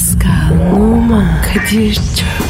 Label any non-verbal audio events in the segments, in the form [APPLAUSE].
Pascal, Oman, Kadir çok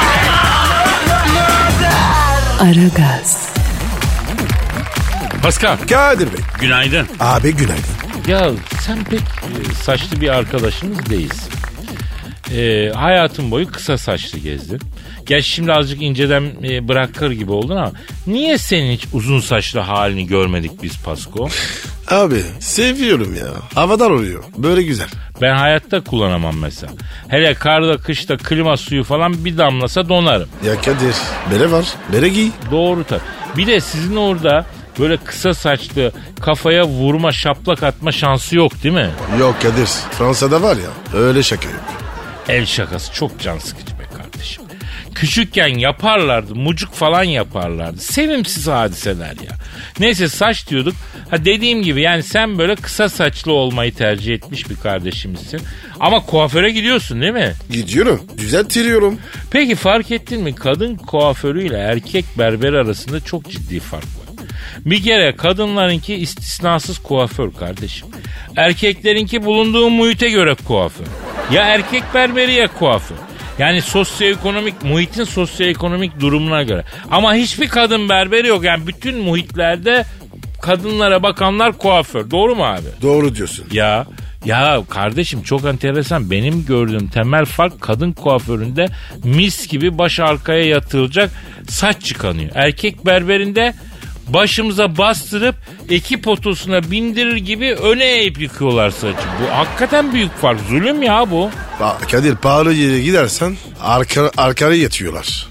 Aragaz, Pascal Kadir Bey. günaydın. Abi günaydın. Ya sen pek e, saçlı bir arkadaşımız değilsin. E, hayatın boyu kısa saçlı gezdin. Gerçi şimdi azıcık inceden e, bırakır gibi oldun ama niye senin hiç uzun saçlı halini görmedik biz Pasko? [LAUGHS] Abi seviyorum ya. Havadar oluyor. Böyle güzel. Ben hayatta kullanamam mesela. Hele karda kışta klima suyu falan bir damlasa donarım. Ya Kadir. Bere var. Bere giy. Doğru tabii. Bir de sizin orada böyle kısa saçlı kafaya vurma şaplak atma şansı yok değil mi? Yok Kadir. Fransa'da var ya. Öyle şaka yok. El şakası çok can sıkıcı. Küçükken yaparlardı, mucuk falan yaparlardı. Sevimsiz hadiseler ya. Neyse saç diyorduk. Ha dediğim gibi yani sen böyle kısa saçlı olmayı tercih etmiş bir kardeşimizsin. Ama kuaföre gidiyorsun değil mi? Gidiyorum. Düzeltiyorum. Peki fark ettin mi kadın kuaförüyle erkek berber arasında çok ciddi fark var. Bir kere kadınlarınki istisnasız kuaför kardeşim. Erkeklerinki bulunduğu muhite göre kuaför. Ya erkek berberi ya kuaför. Yani sosyoekonomik muhitin sosyoekonomik durumuna göre. Ama hiçbir kadın berberi yok. Yani bütün muhitlerde kadınlara bakanlar kuaför. Doğru mu abi? Doğru diyorsun. Ya ya kardeşim çok enteresan. Benim gördüğüm temel fark kadın kuaföründe mis gibi baş arkaya yatırılacak saç çıkanıyor. Erkek berberinde başımıza bastırıp ekip otosuna bindirir gibi öne eğip yıkıyorlar saçı. Bu hakikaten büyük fark. Zulüm ya bu. Ba- Kadir pahalı yere gidersen arka, arkaya yatıyorlar.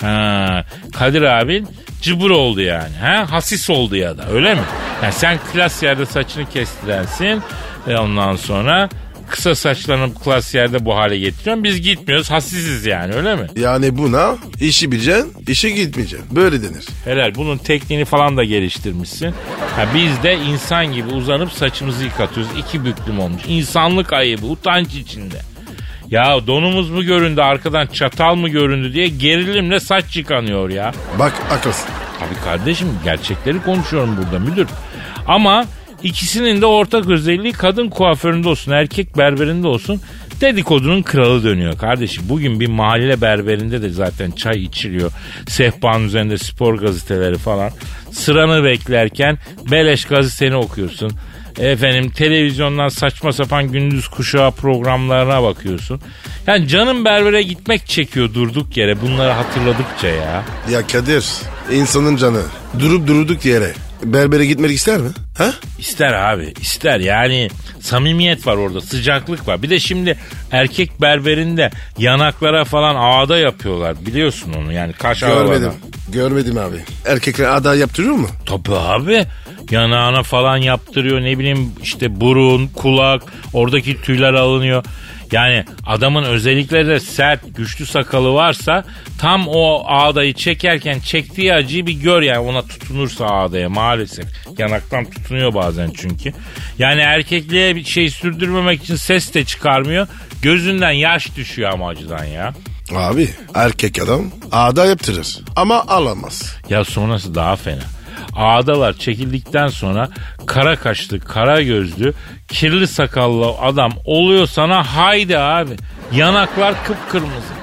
Ha, Kadir abin cıbır oldu yani. Ha? Hasis oldu ya da öyle mi? Yani sen klas yerde saçını kestirensin. Ve ondan sonra kısa saçlarını klas yerde bu hale getiriyorsun. Biz gitmiyoruz. Hasisiz yani öyle mi? Yani buna işi bileceksin, işe gitmeyeceksin. Böyle denir. Helal bunun tekniğini falan da geliştirmişsin. Ha, biz de insan gibi uzanıp saçımızı yıkatıyoruz. İki büklüm olmuş. İnsanlık ayıbı, utanç içinde. Ya donumuz mu göründü arkadan çatal mı göründü diye gerilimle saç yıkanıyor ya. Bak haklısın. Tabii kardeşim gerçekleri konuşuyorum burada müdür. Ama ikisinin de ortak özelliği kadın kuaföründe olsun erkek berberinde olsun dedikodunun kralı dönüyor kardeşim. Bugün bir mahalle berberinde de zaten çay içiliyor. Sehpanın üzerinde spor gazeteleri falan. Sıranı beklerken beleş gazeteni okuyorsun. Efendim televizyondan saçma sapan gündüz kuşağı programlarına bakıyorsun. Yani canım berbere gitmek çekiyor durduk yere bunları hatırladıkça ya. Ya Kadir, insanın canı durup durduk yere berbere gitmek ister mi? Ha? İster abi ister yani samimiyet var orada sıcaklık var. Bir de şimdi erkek berberinde yanaklara falan ağda yapıyorlar biliyorsun onu yani kaş Görmedim. ağdadan. Görmedim abi. Erkekler ada yaptırıyor mu? Tabii abi yanağına falan yaptırıyor ne bileyim işte burun kulak oradaki tüyler alınıyor. Yani adamın özellikle de sert güçlü sakalı varsa tam o ağdayı çekerken çektiği acıyı bir gör yani ona tutunursa ağdaya maalesef. Yanaktan tutunuyor bazen çünkü. Yani erkekliğe bir şey sürdürmemek için ses de çıkarmıyor. Gözünden yaş düşüyor ama acıdan ya. Abi erkek adam ada yaptırır ama alamaz. Ya sonrası daha fena. Ağdalar çekildikten sonra kara kaşlı, kara gözlü, kirli sakallı adam oluyor sana haydi abi. Yanaklar kıpkırmızı.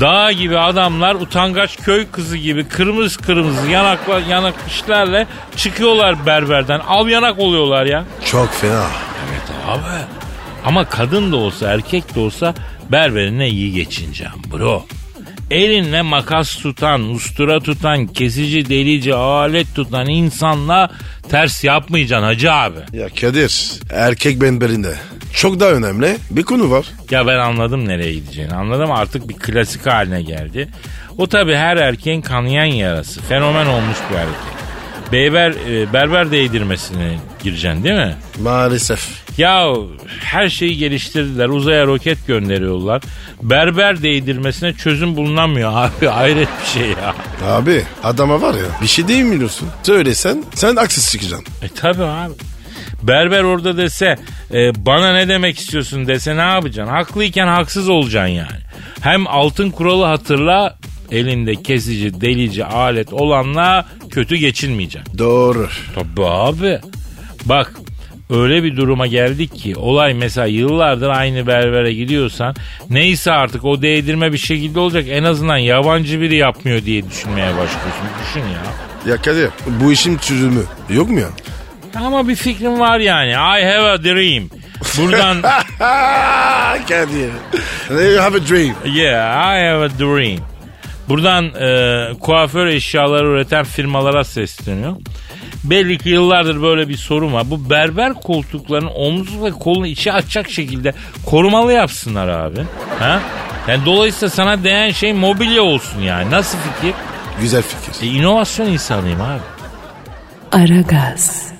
Dağ gibi adamlar utangaç köy kızı gibi kırmızı kırmızı yanaklar yanak işlerle çıkıyorlar berberden. Al yanak oluyorlar ya. Çok fena. Evet abi. Ama kadın da olsa erkek de olsa berberine iyi geçineceğim bro. Elinle makas tutan, ustura tutan, kesici, delici, alet tutan insanla ters yapmayacaksın hacı abi. Ya Kadir erkek berberinde çok daha önemli bir konu var. Ya ben anladım nereye gideceğini. Anladım artık bir klasik haline geldi. O tabi her erkeğin kanayan yarası. Fenomen olmuş bir hareket. Beyber, e, berber değdirmesine gireceksin değil mi? Maalesef. Ya her şeyi geliştirdiler. Uzaya roket gönderiyorlar. Berber değdirmesine çözüm bulunamıyor abi. [LAUGHS] Hayret bir şey ya. Abi adama var ya bir şey değil mi biliyorsun? Söylesen sen haksız çıkacaksın. E tabi abi. Berber orada dese e, bana ne demek istiyorsun dese ne yapacaksın? Haklıyken haksız olacaksın yani. Hem altın kuralı hatırla elinde kesici delici alet olanla kötü geçinmeyeceksin. Doğru. Tabii abi. Bak öyle bir duruma geldik ki olay mesela yıllardır aynı berbere gidiyorsan neyse artık o değdirme bir şekilde olacak en azından yabancı biri yapmıyor diye düşünmeye başlıyorsun. Düşün ya. Ya Kadir bu işin çözümü yok mu ya? Ama bir fikrim var yani. I have a dream. Buradan [LAUGHS] Kadir. You have a dream. yeah I have a dream. Buradan e, kuaför eşyaları üreten firmalara sesleniyor. Belli ki yıllardır böyle bir sorun var. Bu berber koltuklarının omuz ve kolunu içi açacak şekilde korumalı yapsınlar abi. Ha? Yani dolayısıyla sana değen şey mobilya olsun yani. Nasıl fikir? Güzel fikir. E, inovasyon insanıyım abi. Aragaz.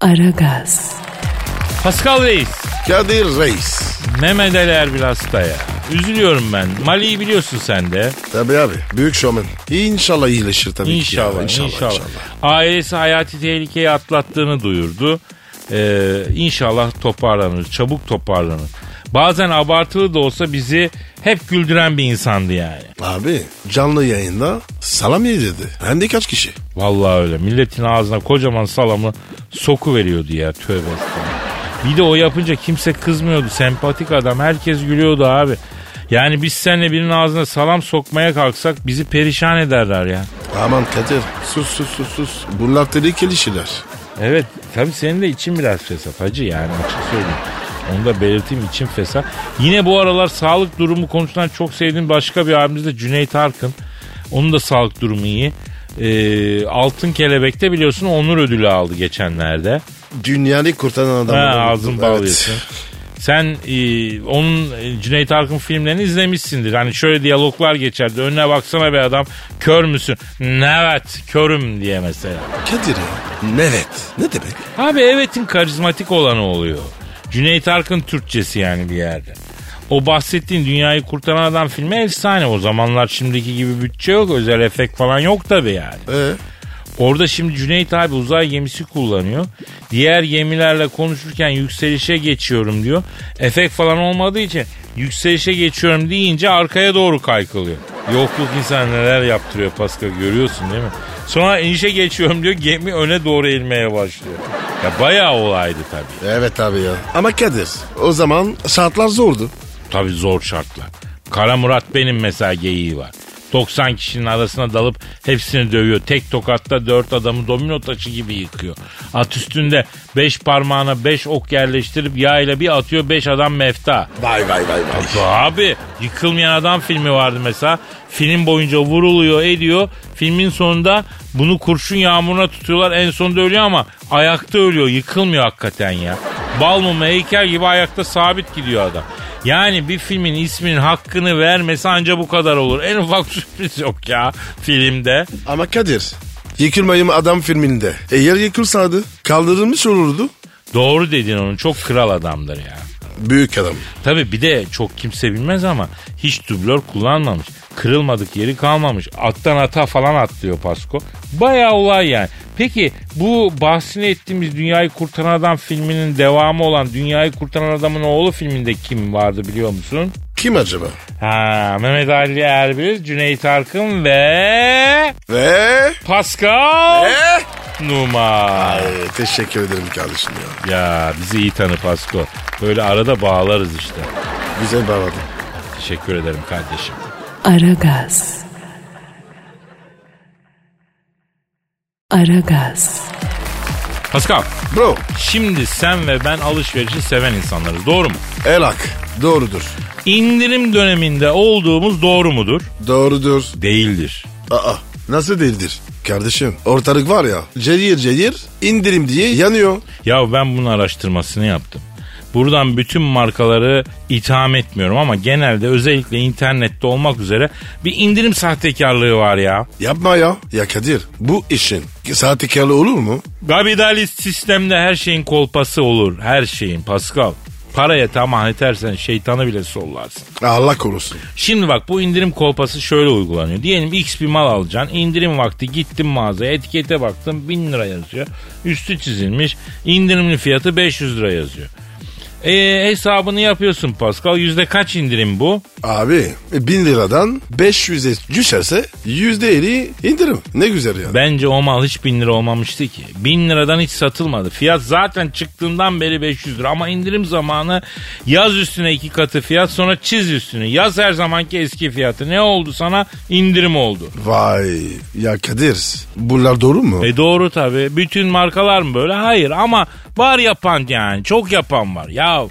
Aragaz. Pascal Reis. Kadir Reis. Mehmet Ali Erbil hasta ya. Üzülüyorum ben. Mali'yi biliyorsun sen de. Tabii abi. Büyük şovmen. İnşallah iyileşir tabii İnşallah, ki. ya. inşallah, İnşallah. Ailesi hayati tehlikeyi atlattığını duyurdu. Ee, inşallah toparlanır, çabuk toparlanır. Bazen abartılı da olsa bizi hep güldüren bir insandı yani. Abi canlı yayında salam yedirdi. Hem de kaç kişi? Vallahi öyle. Milletin ağzına kocaman salamı soku veriyordu ya tövbe estağfurullah. Bir de o yapınca kimse kızmıyordu. Sempatik adam. Herkes gülüyordu abi. Yani biz seninle birinin ağzına salam sokmaya kalksak bizi perişan ederler ya. Aman Kadir sus sus sus sus. Bunlar tehlikeli şeyler. Evet tabii senin de için biraz fesat hacı yani açık söyleyeyim. Onu da belirteyim için fesat. Yine bu aralar sağlık durumu konuşulan çok sevdiğim başka bir abimiz de Cüneyt Arkın. Onun da sağlık durumu iyi. Ee, Altın Kelebek'te biliyorsun onur ödülü aldı geçenlerde. Dünyayı kurtaran adam. Ha, ağzın Evet. bağlıyorsun. Sen e, onun e, Cüneyt Arkın filmlerini izlemişsindir. Hani şöyle diyaloglar geçerdi. Önüne baksana be adam kör müsün? Evet körüm diye mesela. Kadir ya. Evet. Ne demek? Abi evetin karizmatik olanı oluyor. Cüneyt Arkın Türkçesi yani bir yerde. O bahsettiğin Dünyayı Kurtaran Adam filmi efsane. O zamanlar şimdiki gibi bütçe yok. Özel efekt falan yok tabii yani. Ee, Orada şimdi Cüneyt abi uzay gemisi kullanıyor. Diğer gemilerle konuşurken yükselişe geçiyorum diyor. Efekt falan olmadığı için yükselişe geçiyorum deyince arkaya doğru kaykılıyor. Yokluk insan neler yaptırıyor Pascal görüyorsun değil mi? Sonra inişe geçiyorum diyor gemi öne doğru eğilmeye başlıyor. Ya bayağı olaydı tabii. evet abi ya. Ama Kadir o zaman şartlar zordu. Tabii zor şartlar. Kara Murat benim mesela geyiği var. 90 kişinin arasına dalıp hepsini dövüyor. Tek tokatta 4 adamı domino taşı gibi yıkıyor. At üstünde 5 parmağına 5 ok yerleştirip yağıyla bir atıyor 5 adam mefta. Vay vay vay vay. Abi yıkılmayan adam filmi vardı mesela. Film boyunca vuruluyor ediyor. Filmin sonunda bunu kurşun yağmuruna tutuyorlar. En sonunda ölüyor ama ayakta ölüyor. Yıkılmıyor hakikaten ya. Bal mumu heykel gibi ayakta sabit gidiyor adam. Yani bir filmin isminin hakkını vermesi anca bu kadar olur. En ufak [LAUGHS] sürpriz yok ya filmde. Ama Kadir yıkılmayım adam filminde. Eğer yıkılsaydı kaldırılmış olurdu. Doğru dedin onun çok kral adamdır ya. Büyük adam. Tabi bir de çok kimse bilmez ama hiç dublör kullanmamış. Kırılmadık yeri kalmamış. Attan ata falan atlıyor Pasko. Bayağı olay yani. Peki bu bahsini ettiğimiz Dünyayı Kurtaran Adam filminin devamı olan Dünyayı Kurtaran Adamın oğlu filminde kim vardı biliyor musun? Kim acaba? Ha Mehmet Ali Erbil, Cüneyt Arkın ve Ve... Pascal Ve... Numa. Ay, teşekkür ederim kardeşim ya. Ya bizi iyi tanı Pasko. Böyle arada bağlarız işte. Güzel bağladın. Teşekkür ederim kardeşim. Aragaz. Aragaz. Pascal, Bro şimdi sen ve ben alışverişi seven insanlarız. Doğru mu? elak doğrudur. İndirim döneminde olduğumuz doğru mudur? Doğrudur. Değildir. Aa nasıl değildir? Kardeşim ortalık var ya cayır cayır indirim diye yanıyor. Ya ben bunun araştırmasını yaptım. Buradan bütün markaları itham etmiyorum ama genelde özellikle internette olmak üzere bir indirim sahtekarlığı var ya. Yapma ya. Ya Kadir bu işin sahtekarlığı olur mu? Kapitalist sistemde her şeyin kolpası olur. Her şeyin Pascal. Paraya tamah edersen şeytanı bile sollarsın. Allah korusun. Şimdi bak bu indirim kolpası şöyle uygulanıyor. Diyelim x bir mal alacaksın. İndirim vakti gittim mağazaya etikete baktım 1000 lira yazıyor. Üstü çizilmiş. İndirimli fiyatı 500 lira yazıyor. E, hesabını yapıyorsun Pascal. Yüzde kaç indirim bu? Abi bin liradan 500'e düşerse yüzde eli indirim. Ne güzel ya. Bence o mal hiç bin lira olmamıştı ki. Bin liradan hiç satılmadı. Fiyat zaten çıktığından beri 500 lira. Ama indirim zamanı yaz üstüne iki katı fiyat sonra çiz üstüne. Yaz her zamanki eski fiyatı. Ne oldu sana? İndirim oldu. Vay ya Kadir bunlar doğru mu? E doğru tabi. Bütün markalar mı böyle? Hayır ama var yapan yani. Çok yapan var. Ya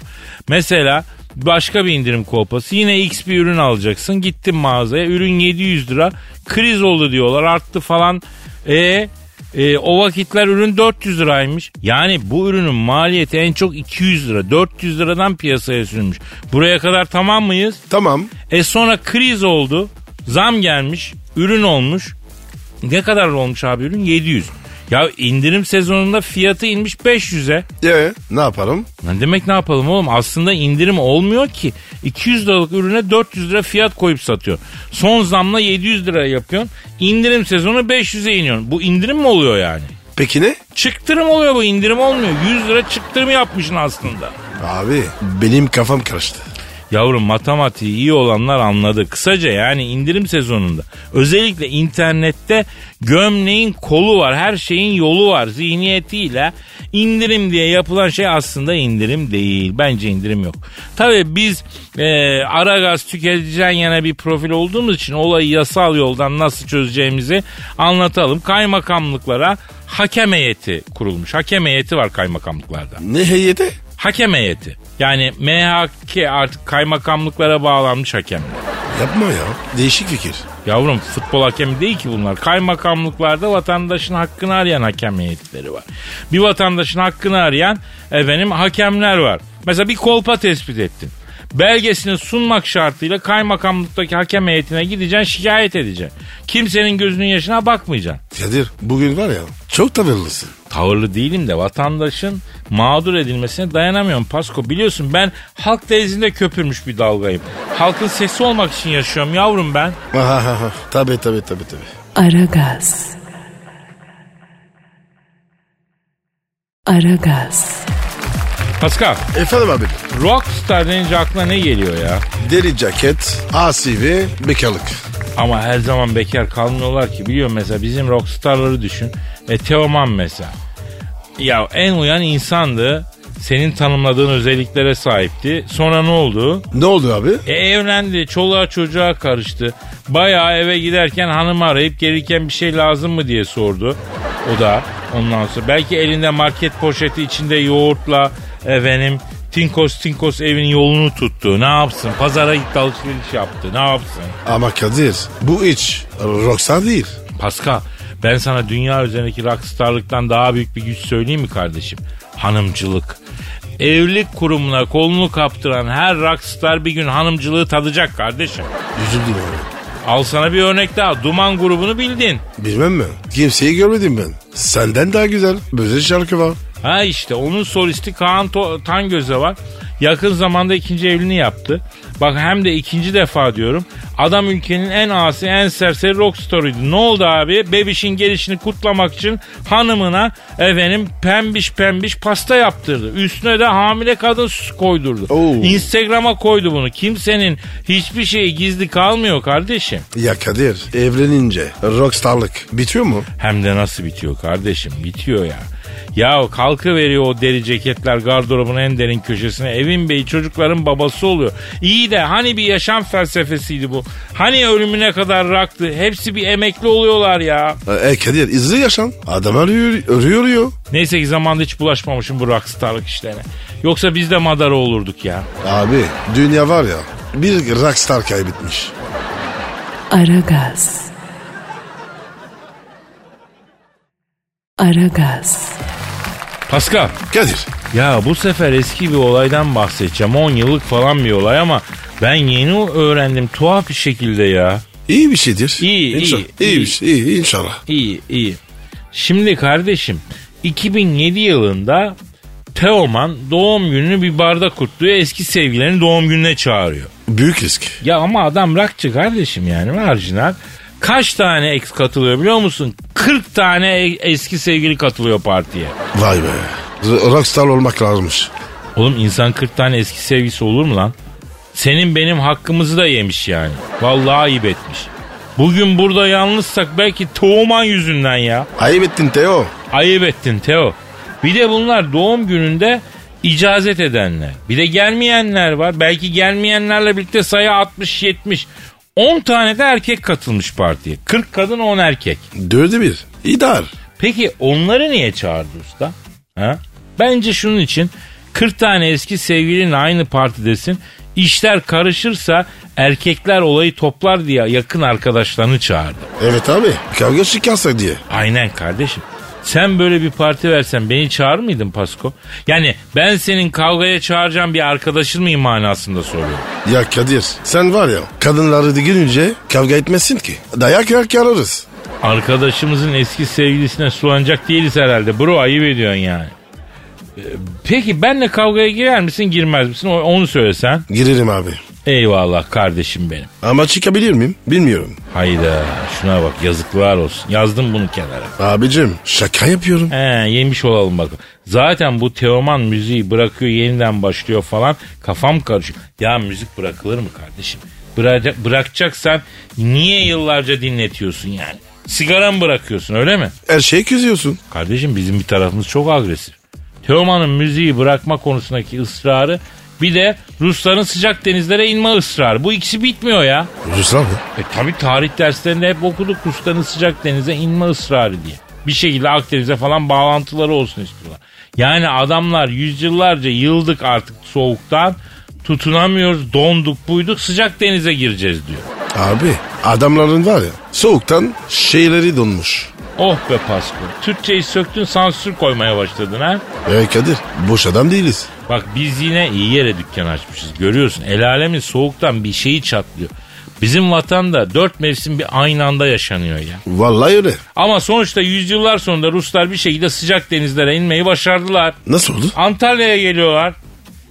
mesela başka bir indirim kolpası. Yine X bir ürün alacaksın. Gittin mağazaya. Ürün 700 lira. Kriz oldu diyorlar. Arttı falan. E e, o vakitler ürün 400 liraymış. Yani bu ürünün maliyeti en çok 200 lira. 400 liradan piyasaya sürülmüş. Buraya kadar tamam mıyız? Tamam. E sonra kriz oldu. Zam gelmiş. Ürün olmuş. Ne kadar olmuş abi ürün? 700. Ya indirim sezonunda fiyatı inmiş 500'e. E ne yapalım? Ne demek ne yapalım oğlum? Aslında indirim olmuyor ki. 200 liralık ürüne 400 lira fiyat koyup satıyor. Son zamla 700 lira yapıyorsun. İndirim sezonu 500'e iniyorsun. Bu indirim mi oluyor yani? Peki ne? Çıktırım oluyor bu indirim olmuyor. 100 lira çıktırım yapmışsın aslında. Abi benim kafam karıştı. Yavrum matematiği iyi olanlar anladı. Kısaca yani indirim sezonunda özellikle internette gömleğin kolu var. Her şeyin yolu var zihniyetiyle. indirim diye yapılan şey aslında indirim değil. Bence indirim yok. Tabii biz e, ara gaz tüketiciden yana bir profil olduğumuz için olayı yasal yoldan nasıl çözeceğimizi anlatalım. Kaymakamlıklara hakem heyeti kurulmuş. Hakem heyeti var kaymakamlıklarda. Ne heyeti? Hakem heyeti. Yani MHK artık kaymakamlıklara bağlanmış hakemler. Yapma ya. Değişik fikir. Yavrum futbol hakemi değil ki bunlar. Kaymakamlıklarda vatandaşın hakkını arayan hakem heyetleri var. Bir vatandaşın hakkını arayan efendim hakemler var. Mesela bir kolpa tespit ettin. Belgesini sunmak şartıyla kaymakamlıktaki hakem heyetine gideceksin şikayet edeceksin. Kimsenin gözünün yaşına bakmayacaksın. Kadir bugün var ya çok tavırlısın. Tavırlı değilim de vatandaşın mağdur edilmesine dayanamıyorum Pasko. Biliyorsun ben halk denizinde köpürmüş bir dalgayım. Halkın sesi olmak için yaşıyorum yavrum ben. [LAUGHS] tabii tabii tabii tabii. Aragaz. Aragaz. Pascal, Efendim abi. rockstar denince aklına ne geliyor ya? Deri ceket, asi ve bekarlık. Ama her zaman bekar kalmıyorlar ki. Biliyorum mesela bizim rockstarları düşün. E Teoman mesela. Ya en uyan insandı. Senin tanımladığın özelliklere sahipti. Sonra ne oldu? Ne oldu abi? E evlendi. Çoluğa çocuğa karıştı. Bayağı eve giderken hanımı arayıp gelirken bir şey lazım mı diye sordu. O da ondan sonra. Belki elinde market poşeti içinde yoğurtla efendim Tinkos Tinkos evin yolunu tuttu. Ne yapsın? Pazara gitti alışveriş yaptı. Ne yapsın? Ama Kadir bu hiç rockstar değil. Pascal ben sana dünya üzerindeki rockstarlıktan daha büyük bir güç söyleyeyim mi kardeşim? Hanımcılık. Evlilik kurumuna kolunu kaptıran her rockstar bir gün hanımcılığı tadacak kardeşim. Üzüldüm. Al sana bir örnek daha. Duman grubunu bildin. Bilmem mi? Kimseyi görmedim ben. Senden daha güzel. Böyle şarkı var. Ha işte onun solisti Kaan To- Tangöze var. Yakın zamanda ikinci evliliğini yaptı. Bak hem de ikinci defa diyorum. Adam ülkenin en asi en serseri rockstarıydı. Ne oldu abi? Bebişin gelişini kutlamak için hanımına efendim pembiş pembiş pasta yaptırdı. Üstüne de hamile kadın koydurdu. Oo. Instagram'a koydu bunu. Kimsenin hiçbir şeyi gizli kalmıyor kardeşim. Ya Kadir evlenince rockstarlık bitiyor mu? Hem de nasıl bitiyor kardeşim? Bitiyor ya. Ya kalkı veriyor o deri ceketler gardırobun en derin köşesine. Evin beyi çocukların babası oluyor. İyi de hani bir yaşam felsefesiydi bu. Hani ölümüne kadar raktı. Hepsi bir emekli oluyorlar ya. E Kadir izle yaşan. Adam arıyor, arıyor, arıyor. Neyse ki zamanda hiç bulaşmamışım bu rockstarlık işlerine. Yoksa biz de madara olurduk ya. Abi dünya var ya bir rockstar kaybetmiş. Aragaz. Aragaz. Pascal Kadir. ya bu sefer eski bir olaydan bahsedeceğim. 10 yıllık falan bir olay ama ben yeni öğrendim tuhaf bir şekilde ya. İyi bir şeydir. İyi, İnşallah. iyi, İyi, iyi. bir şey. İyi, inşallah. İyi iyi. Şimdi kardeşim 2007 yılında Teoman doğum gününü bir barda kutluyor. Eski sevgilerini doğum gününe çağırıyor. Büyük risk. Ya ama adam rockçı kardeşim yani marjinal. Kaç tane ex katılıyor biliyor musun? 40 tane eski sevgili katılıyor partiye. Vay be. Rockstar olmak lazımmış. Oğlum insan 40 tane eski sevgisi olur mu lan? Senin benim hakkımızı da yemiş yani. Vallahi ayıp etmiş. Bugün burada yalnızsak belki Teoman yüzünden ya. Ayıp ettin Teo. Ayıp ettin Teo. Bir de bunlar doğum gününde icazet edenler. Bir de gelmeyenler var. Belki gelmeyenlerle birlikte sayı 60-70. 10 tane de erkek katılmış partiye. 40 kadın 10 erkek. Dördü bir. İdar. Peki onları niye çağırdı usta? Ha? Bence şunun için 40 tane eski sevgilinin aynı partidesin. İşler karışırsa erkekler olayı toplar diye yakın arkadaşlarını çağırdı. Evet abi. Kavga çıkarsa diye. Aynen kardeşim. Sen böyle bir parti versen beni çağırır mıydın Pasko? Yani ben senin kavgaya çağıracağım bir arkadaşın mıyım manasında soruyorum. Ya Kadir sen var ya kadınları da girince kavga etmezsin ki. Dayak yer ararız. Arkadaşımızın eski sevgilisine sulanacak değiliz herhalde. Bro ayıp ediyorsun yani. Ee, Peki benle kavgaya girer misin girmez misin onu söylesen. Girerim abi. Eyvallah kardeşim benim. Ama çıkabilir miyim? Bilmiyorum. Hayda şuna bak yazıklar olsun. Yazdım bunu kenara. Abicim şaka yapıyorum. He yemiş olalım bak. Zaten bu Teoman müziği bırakıyor yeniden başlıyor falan kafam karışıyor. Ya müzik bırakılır mı kardeşim? Bıra- bırakacaksan niye yıllarca dinletiyorsun yani? Sigara mı bırakıyorsun öyle mi? Her şeyi kızıyorsun. Kardeşim bizim bir tarafımız çok agresif. Teoman'ın müziği bırakma konusundaki ısrarı bir de Rusların sıcak denizlere inme ısrarı. Bu ikisi bitmiyor ya. Ruslar mı? E tabi tarih derslerinde hep okuduk Rusların sıcak denize inme ısrarı diye. Bir şekilde Akdeniz'e falan bağlantıları olsun istiyorlar. Yani adamlar yüzyıllarca yıldık artık soğuktan tutunamıyoruz donduk buyduk sıcak denize gireceğiz diyor. Abi adamların var ya soğuktan şeyleri donmuş. Oh be Pasko. Türkçeyi söktün sansür koymaya başladın ha. E Kadir boş adam değiliz. Bak biz yine iyi yere dükkan açmışız. Görüyorsun el alemin soğuktan bir şeyi çatlıyor. Bizim vatanda dört mevsim bir aynı anda yaşanıyor ya. Vallahi öyle. Ama sonuçta yüzyıllar sonunda Ruslar bir şekilde sıcak denizlere inmeyi başardılar. Nasıl oldu? Antalya'ya geliyorlar.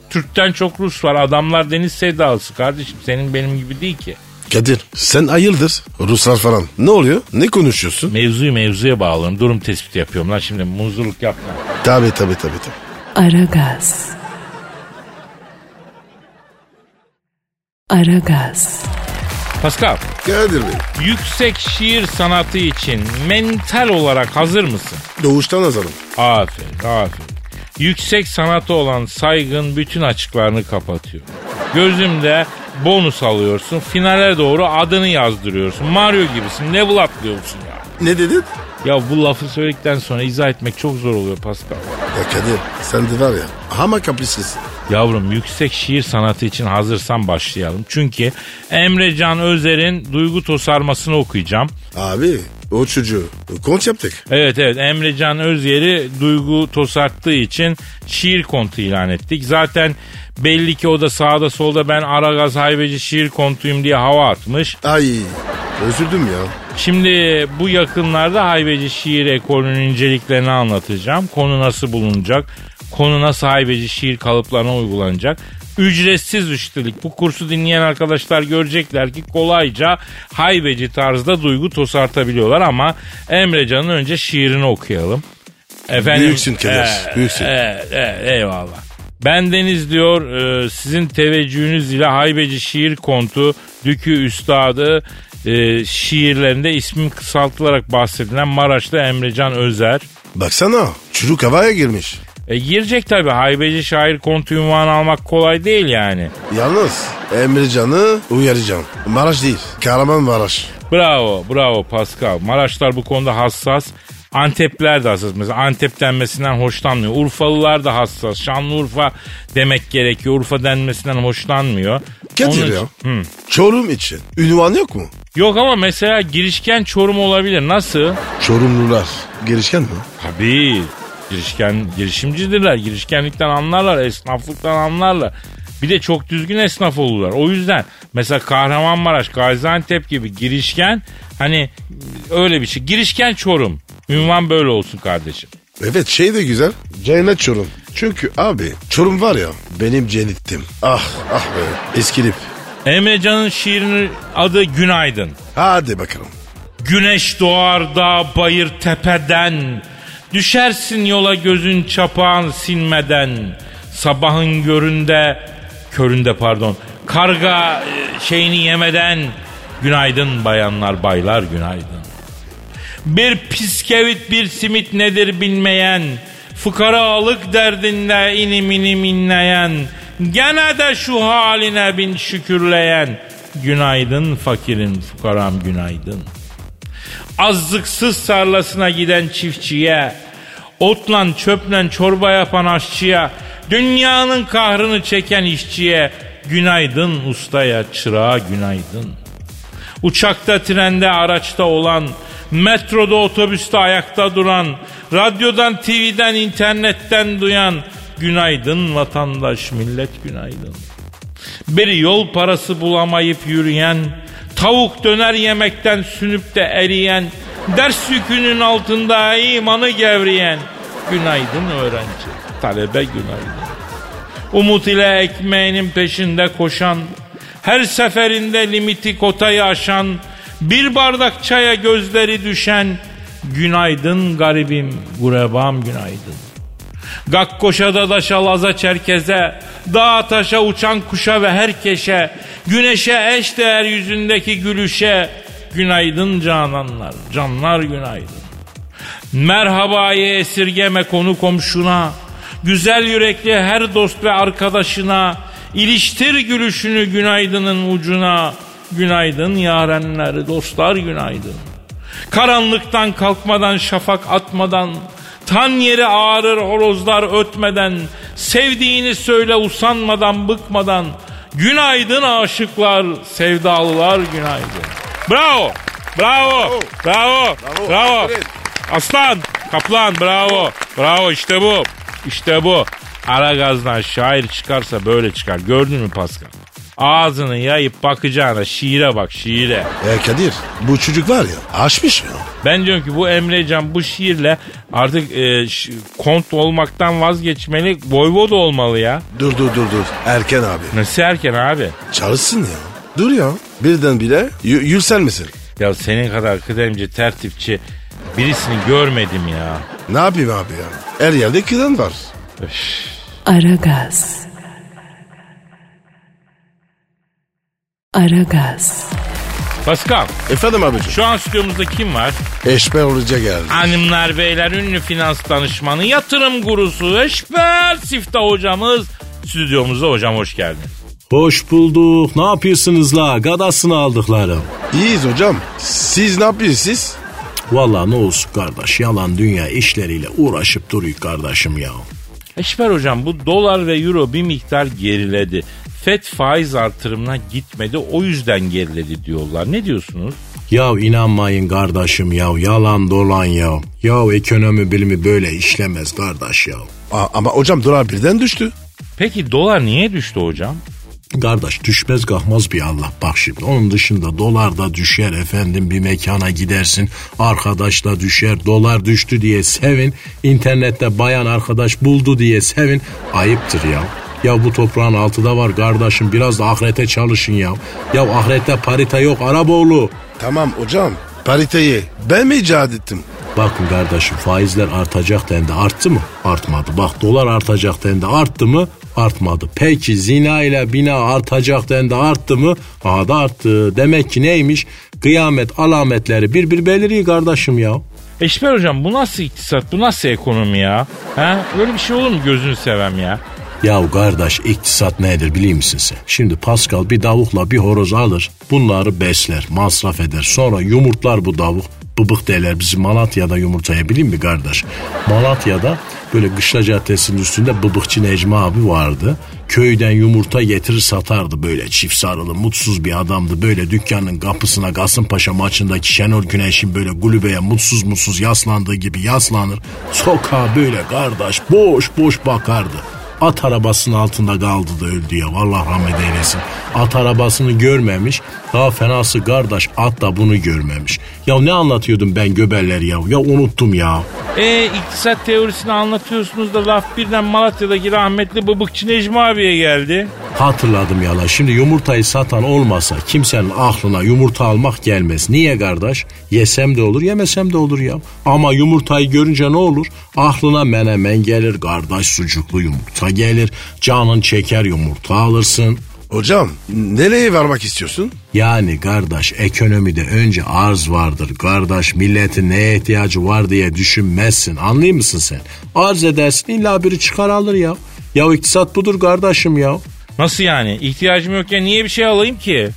Türk'ten çok Rus var. Adamlar deniz sevdalısı kardeşim. Senin benim gibi değil ki. Kadir sen ayıldır. Ruslar falan. Ne oluyor? Ne konuşuyorsun? Mevzuyu mevzuya bağlıyorum. Durum tespiti yapıyorum lan şimdi muzluluk yapma. Tabi tabi tabi tabi. Aragaz. Aragaz. Pascal, Kadir Bey. yüksek şiir sanatı için mental olarak hazır mısın? Doğuştan hazırım. Aferin, aferin. Yüksek sanatı olan saygın bütün açıklarını kapatıyor. Gözümde bonus alıyorsun. Finale doğru adını yazdırıyorsun. Mario gibisin. Level atlıyorsun ya. Ne dedin? Ya bu lafı söyledikten sonra izah etmek çok zor oluyor Pascal. Ya Kadir sen de var ya ama kaprislisin. Yavrum yüksek şiir sanatı için hazırsan başlayalım. Çünkü Emre Can Özer'in duygu tosarmasını okuyacağım. Abi o çocuğu kont yaptık. Evet evet Emre Can Özyer'i duygu tosarttığı için şiir kontu ilan ettik. Zaten belli ki o da sağda solda ben Aragaz Haybeci şiir kontuyum diye hava atmış. Ay özürdüm ya. Şimdi bu yakınlarda haybeci şiir ekolünün inceliklerini anlatacağım. Konu nasıl bulunacak? Konu nasıl haybeci şiir kalıplarına uygulanacak? Ücretsiz üstelik bu kursu dinleyen arkadaşlar görecekler ki kolayca haybeci tarzda duygu tosartabiliyorlar ama Emrecan'ın önce şiirini okuyalım. Efendim, Büyüksün Kadir, büyüksün. Evet, evet, eyvallah. Bendeniz diyor e, sizin teveccühünüz ile haybeci şiir kontu Dükü Üstadı e, şiirlerinde ismim kısaltılarak bahsedilen Maraşlı Emrecan Özer. Baksana çocuk havaya girmiş. E, girecek tabi haybeci şair kontu ünvanı almak kolay değil yani. Yalnız Emrecan'ı uyaracağım. Maraş değil Kahramanmaraş. Bravo bravo Pascal. Maraşlar bu konuda hassas. Antepler de hassas. Mesela Antep denmesinden hoşlanmıyor. Urfalılar da hassas. Şanlıurfa demek gerekiyor. Urfa denmesinden hoşlanmıyor. Kadir Onun ya. Hı. Çorum için. Ünvan yok mu? Yok ama mesela girişken Çorum olabilir. Nasıl? Çorumlular. Girişken mi? Tabii. Girişken, girişimcidirler. Girişkenlikten anlarlar. Esnaflıktan anlarlar. Bir de çok düzgün esnaf olurlar. O yüzden mesela Kahramanmaraş, Gaziantep gibi girişken hani öyle bir şey. Girişken Çorum. Ünvan böyle olsun kardeşim. Evet şey de güzel. Cennet Çorum. Çünkü abi Çorum var ya benim cennetim. Ah ah be eskilip. Emrecan'ın şiirinin adı Günaydın. Hadi bakalım. Güneş doğar da bayır tepeden. Düşersin yola gözün çapağın sinmeden. Sabahın göründe, köründe pardon. Karga e, şeyini yemeden. Günaydın bayanlar baylar günaydın. Bir piskevit bir simit nedir bilmeyen. Fukaralık derdinde inim inim inleyen. Gene de şu haline bin şükürleyen. Günaydın fakirim fukaram günaydın. Azlıksız sarlasına giden çiftçiye, otlan çöplen çorba yapan aşçıya, dünyanın kahrını çeken işçiye, günaydın ustaya, çırağa günaydın. Uçakta, trende, araçta olan, metroda, otobüste ayakta duran, radyodan, TV'den, internetten duyan, günaydın vatandaş, millet günaydın. Bir yol parası bulamayıp yürüyen, tavuk döner yemekten sünüp de eriyen, ders yükünün altında imanı gevriyen, günaydın öğrenci, talebe günaydın. Umut ile ekmeğinin peşinde koşan, her seferinde limiti kotayı aşan, bir bardak çaya gözleri düşen, günaydın garibim, gurebam günaydın. Gakkoşa'da da şalaza çerkeze, dağ taşa uçan kuşa ve herkeşe, güneşe eş değer yüzündeki gülüşe, günaydın cananlar, canlar günaydın. Merhabayı esirgeme konu komşuna, güzel yürekli her dost ve arkadaşına, iliştir gülüşünü günaydının ucuna, günaydın yarenler, dostlar günaydın. Karanlıktan kalkmadan şafak atmadan Tan yeri ağrır horozlar ötmeden Sevdiğini söyle usanmadan bıkmadan. Günaydın aşıklar sevdalılar günaydın. Bravo Bravo Bravo Bravo Aslan Kaplan bravo Bravo. İşte bu İşte bu. Ara gazdan şair çıkarsa böyle çıkar. Gördün mü Pascal Ağzını yayıp bakacağına şiire bak şiire. E Kadir bu çocuk var ya aşmış ya. Ben diyorum ki bu Emrecan bu şiirle artık e, ş- kont olmaktan vazgeçmeli voyvoda olmalı ya. Dur dur dur dur. Erken abi. Nasıl erken abi? Çalışsın ya. Dur ya. Birden bile y- yükselmesin. Ya senin kadar kıdemci tertipçi birisini görmedim ya. Ne yapayım abi ya? Her yerde kıran var. Aragaz. Aragaz. Pascal Efendim abicim. şu an stüdyomuzda kim var? Eşber Uluca geldi. Hanımlar beyler ünlü finans danışmanı yatırım gurusu Eşber Sifta hocamız stüdyomuzda hocam hoş geldin. Hoş bulduk. Ne yapıyorsunuz la? Gadasını aldıklarım. İyiyiz hocam. Siz ne yapıyorsunuz? Valla ne olsun kardeş. Yalan dünya işleriyle uğraşıp duruyor kardeşim ya. Eşber hocam bu dolar ve euro bir miktar geriledi. FED faiz artırımına gitmedi o yüzden geriledi diyorlar. Ne diyorsunuz? Ya inanmayın kardeşim ya. Yalan dolan ya. Ya ekonomi bilimi böyle işlemez kardeş ya. Aa, ama hocam dolar birden düştü. Peki dolar niye düştü hocam? Kardeş düşmez kalkmaz bir Allah bak şimdi. Onun dışında dolar da düşer efendim bir mekana gidersin. Arkadaş da düşer. Dolar düştü diye sevin. İnternette bayan arkadaş buldu diye sevin. Ayıptır ya. Ya bu toprağın altıda var kardeşim biraz da ahirete çalışın ya. Ya ahirette parite yok Araboğlu. Tamam hocam. Pariteyi ben mi icat ettim? Bakın kardeşim faizler artacak dendi arttı mı? Artmadı. Bak dolar artacak dendi arttı mı? Artmadı. Peki zina ile bina artacak dendi arttı mı? Aha da arttı. Demek ki neymiş? Kıyamet alametleri bir bir beliriyor kardeşim ya. Eşber hocam bu nasıl iktisat bu nasıl ekonomi ya? Ha? Böyle bir şey olur mu gözünü sevem ya? Ya kardeş iktisat nedir biliyor musun sen? Şimdi Pascal bir davukla bir horoz alır. Bunları besler, masraf eder. Sonra yumurtlar bu davuk. Bıbık derler bizi Malatya'da yumurtaya bileyim mi kardeş? Malatya'da Böyle Kışla Caddesi'nin üstünde bıbıkçı Necmi abi vardı. Köyden yumurta getirir satardı böyle çift sarılı mutsuz bir adamdı. Böyle dükkanın kapısına Kasımpaşa maçındaki Şenol Güneş'in böyle kulübeye mutsuz mutsuz yaslandığı gibi yaslanır. Sokağa böyle kardeş boş boş bakardı. At arabasının altında kaldı da öldü ya. Vallahi rahmet eylesin. At arabasını görmemiş. Daha fenası kardeş at da bunu görmemiş. Ya ne anlatıyordum ben göbeller ya? Ya unuttum ya. E iktisat teorisini anlatıyorsunuz da laf birden Malatya'daki rahmetli Bıbıkçı Necmi abiye geldi. Hatırladım ya la. Şimdi yumurtayı satan olmasa kimsenin aklına yumurta almak gelmez. Niye kardeş? Yesem de olur yemesem de olur ya. Ama yumurtayı görünce ne olur? Aklına menemen gelir kardeş sucuklu yumurta gelir. Canın çeker yumurta alırsın. Hocam nereye varmak istiyorsun? Yani kardeş ekonomide önce arz vardır. Kardeş milletin neye ihtiyacı var diye düşünmezsin. Anlıyor musun sen? Arz edersin illa biri çıkar alır ya. Ya iktisat budur kardeşim ya. Nasıl yani? İhtiyacım yokken niye bir şey alayım ki?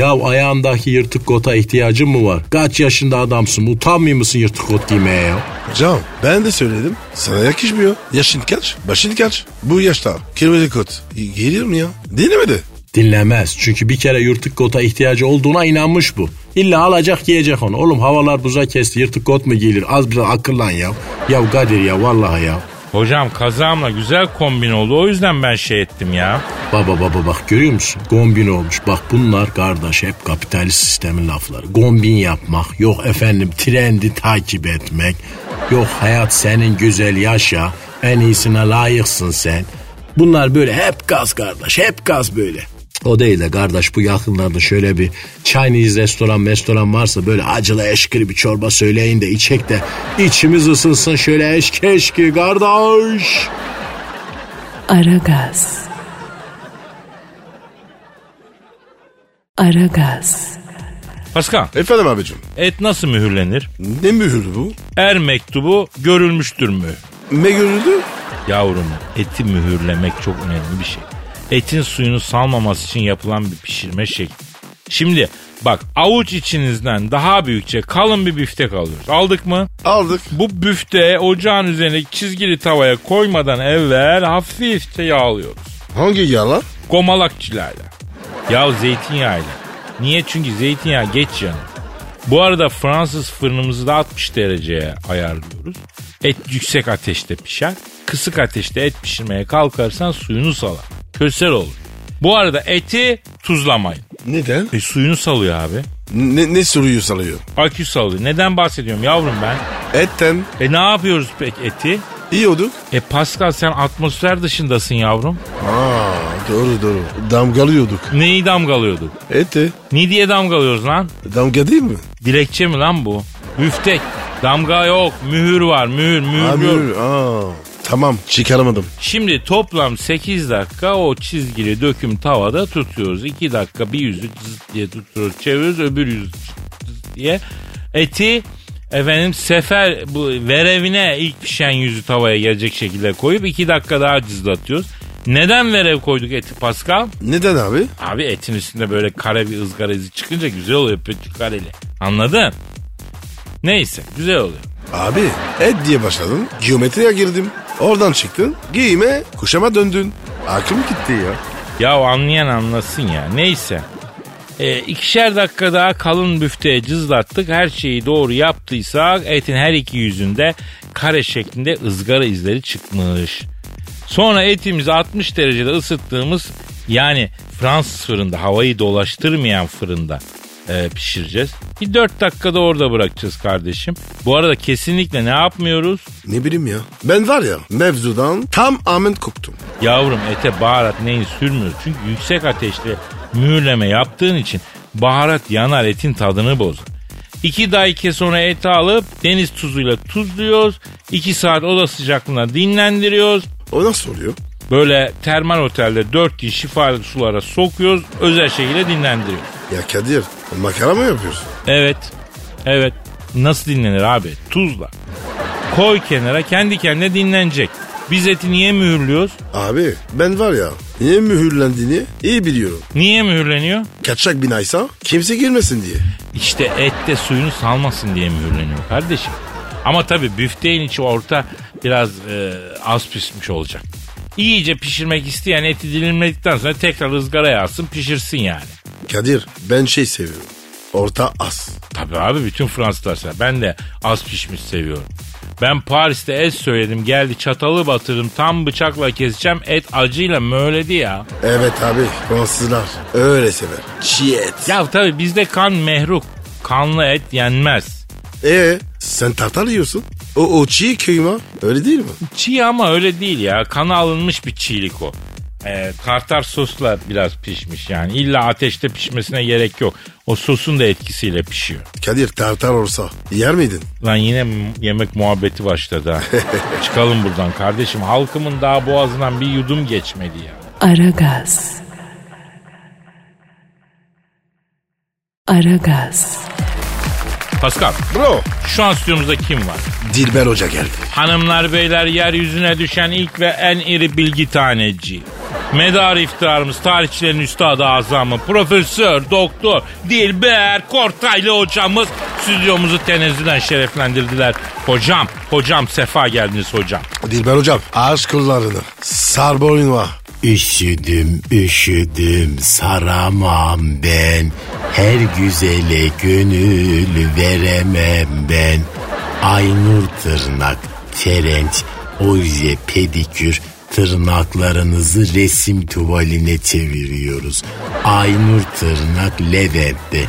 Ya ayağındaki yırtık kota ihtiyacın mı var? Kaç yaşında adamsın utanmıyor musun yırtık kot giymeye ya? Hocam ben de söyledim. Sana yakışmıyor. Yaşın kaç? Başın kaç? Bu yaşta kırmızı kot. Gelir mi ya? Dinlemedi. Dinlemez. Çünkü bir kere yırtık kota ihtiyacı olduğuna inanmış bu. İlla alacak giyecek onu. Oğlum havalar buza kesti yırtık kot mu giyilir? Az biraz akıllan ya. Ya Kadir ya vallahi ya. Hocam kazağımla güzel kombin oldu o yüzden ben şey ettim ya. Baba baba bak görüyor musun? Gombin olmuş. Bak bunlar kardeş hep kapitalist sistemin lafları. Gombin yapmak, yok efendim trendi takip etmek, yok hayat senin güzel yaşa, en iyisine layıksın sen. Bunlar böyle hep gaz kardeş, hep gaz böyle. O değil de kardeş bu yakınlarda şöyle bir Chinese restoran restoran varsa böyle acılı eşkili bir çorba söyleyin de içek de içimiz ısınsın şöyle eşki eşki kardeş. Aragaz. Aragaz. Pascal Efendim abicim. et nasıl mühürlenir? Ne mühür bu? Er mektubu görülmüştür mü? Ne görüldü? Yavrum eti mühürlemek çok önemli bir şey. Etin suyunu salmaması için yapılan bir pişirme şekli. Şimdi bak avuç içinizden daha büyükçe kalın bir büftek alıyoruz. Aldık mı? Aldık. Bu büfte ocağın üzerindeki çizgili tavaya koymadan evvel hafifçe yağlıyoruz. Hangi yağlar? Gomalakçılarla. Ya zeytinyağıyla. Niye? Çünkü zeytinyağı geç yanır. Bu arada Fransız fırınımızı da 60 dereceye ayarlıyoruz. Et yüksek ateşte pişer. Kısık ateşte et pişirmeye kalkarsan suyunu salar. Kösel olur. Bu arada eti tuzlamayın. Neden? E suyunu salıyor abi. Ne, ne soruyu salıyor? Akü salıyor. Neden bahsediyorum yavrum ben? Etten E ne yapıyoruz pek eti? yiyorduk. E Pascal sen atmosfer dışındasın yavrum. Aa doğru doğru. Damgalıyorduk. Neyi damgalıyorduk? Eti. Ne diye damgalıyoruz lan? Damga değil mi? Dilekçe mi lan bu? Müftek. Damga yok. Mühür var. Mühür. Mühür Abi, yok. aa, tamam çıkaramadım. Şimdi toplam 8 dakika o çizgili döküm tavada tutuyoruz. 2 dakika bir yüzü cız diye tutuyoruz. Çeviriyoruz öbür yüzü cız diye. Eti efendim sefer bu verevine ilk pişen yüzü tavaya gelecek şekilde koyup 2 dakika daha cızlatıyoruz. Neden verev koyduk eti Pascal? Neden abi? Abi etin üstünde böyle kare bir ızgara izi çıkınca güzel oluyor pötü kareli. Anladın? Neyse güzel oluyor. Abi et diye başladın. Geometriye girdim. Oradan çıktın. Giyime kuşama döndün. Aklım gitti ya. Ya anlayan anlasın ya. Neyse. E, ikişer dakika daha kalın büfteye cızlattık. Her şeyi doğru yaptıysak etin her iki yüzünde kare şeklinde ızgara izleri çıkmış. Sonra etimizi 60 derecede ısıttığımız yani Fransız fırında havayı dolaştırmayan fırında e, pişireceğiz. Bir 4 dakikada orada bırakacağız kardeşim. Bu arada kesinlikle ne yapmıyoruz? Ne bileyim ya. Ben var ya mevzudan tam amen koptum. Yavrum ete baharat neyi sürmüyoruz. Çünkü yüksek ateşte mühürleme yaptığın için baharat yanar etin tadını bozar. İki dakika sonra eti alıp deniz tuzuyla tuzluyoruz. İki saat oda sıcaklığında dinlendiriyoruz. O nasıl oluyor? Böyle termal otelde dört gün şifalı sulara sokuyoruz. Özel şekilde dinlendiriyoruz. Ya Kadir makara mı yapıyorsun? Evet. Evet. Nasıl dinlenir abi? Tuzla. Koy kenara kendi kendine dinlenecek. Biz eti niye mühürlüyoruz? Abi ben var ya niye mühürlendiğini iyi biliyorum. Niye mühürleniyor? Kaçak binaysa kimse girmesin diye. İşte ette suyunu salmasın diye mühürleniyor kardeşim. Ama tabii büfteğin içi orta biraz e, az pişmiş olacak. İyice pişirmek isteyen eti dilimledikten sonra tekrar ızgaraya alsın pişirsin yani. Kadir ben şey seviyorum. Orta az. Tabii abi bütün Fransızlar sever. Ben de az pişmiş seviyorum. Ben Paris'te et söyledim geldi çatalı batırdım tam bıçakla keseceğim et acıyla möğledi ya. Evet abi Fransızlar öyle sever. Çiğ et. Ya tabii bizde kan mehruk. Kanlı et yenmez. Ee sen tartar yiyorsun. O, o çiğ kıyma öyle değil mi? Çiğ ama öyle değil ya. Kana alınmış bir çiğlik o. Ee, tartar sosla biraz pişmiş yani. İlla ateşte pişmesine gerek yok. O sosun da etkisiyle pişiyor. Kadir tartar olsa yer miydin? Lan yine yemek muhabbeti başladı ha. [LAUGHS] Çıkalım buradan kardeşim. Halkımın daha boğazından bir yudum geçmedi ya. Aragaz. Aragaz. Pascal Bro. şu an stüdyomuzda kim var? Dilber Hoca geldi. Hanımlar beyler yeryüzüne düşen ilk ve en iri bilgi taneci. Medar iftiharımız tarihçilerin üstadı azamı Profesör Doktor Dilber Kortaylı hocamız stüdyomuzu tenezzüden şereflendirdiler. Hocam, hocam sefa geldiniz hocam. Dilber Hocam aşk kıllarını sar boynuma. Üşüdüm üşüdüm saramam ben Her güzele gönül veremem ben Aynur tırnak, terenç, oje, pedikür Tırnaklarınızı resim tuvaline çeviriyoruz. Aynur tırnak Levent'te.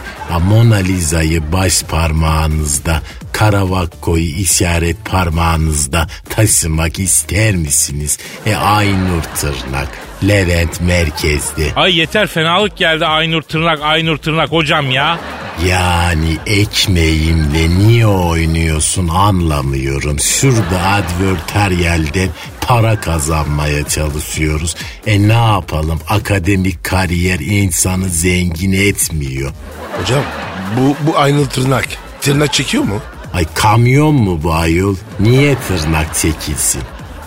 Mona Lisa'yı baş parmağınızda, Karavakko'yu işaret parmağınızda taşımak ister misiniz? E Aynur tırnak, Levent merkezde. Ay yeter fenalık geldi Aynur Tırnak, Aynur Tırnak hocam ya. Yani ekmeğimle niye oynuyorsun anlamıyorum. Şurada advertaryalden para kazanmaya çalışıyoruz. E ne yapalım akademik kariyer insanı zengin etmiyor. Hocam bu, bu aynı tırnak. Tırnak çekiyor mu? Ay kamyon mu bu ayol? Niye tırnak çekilsin?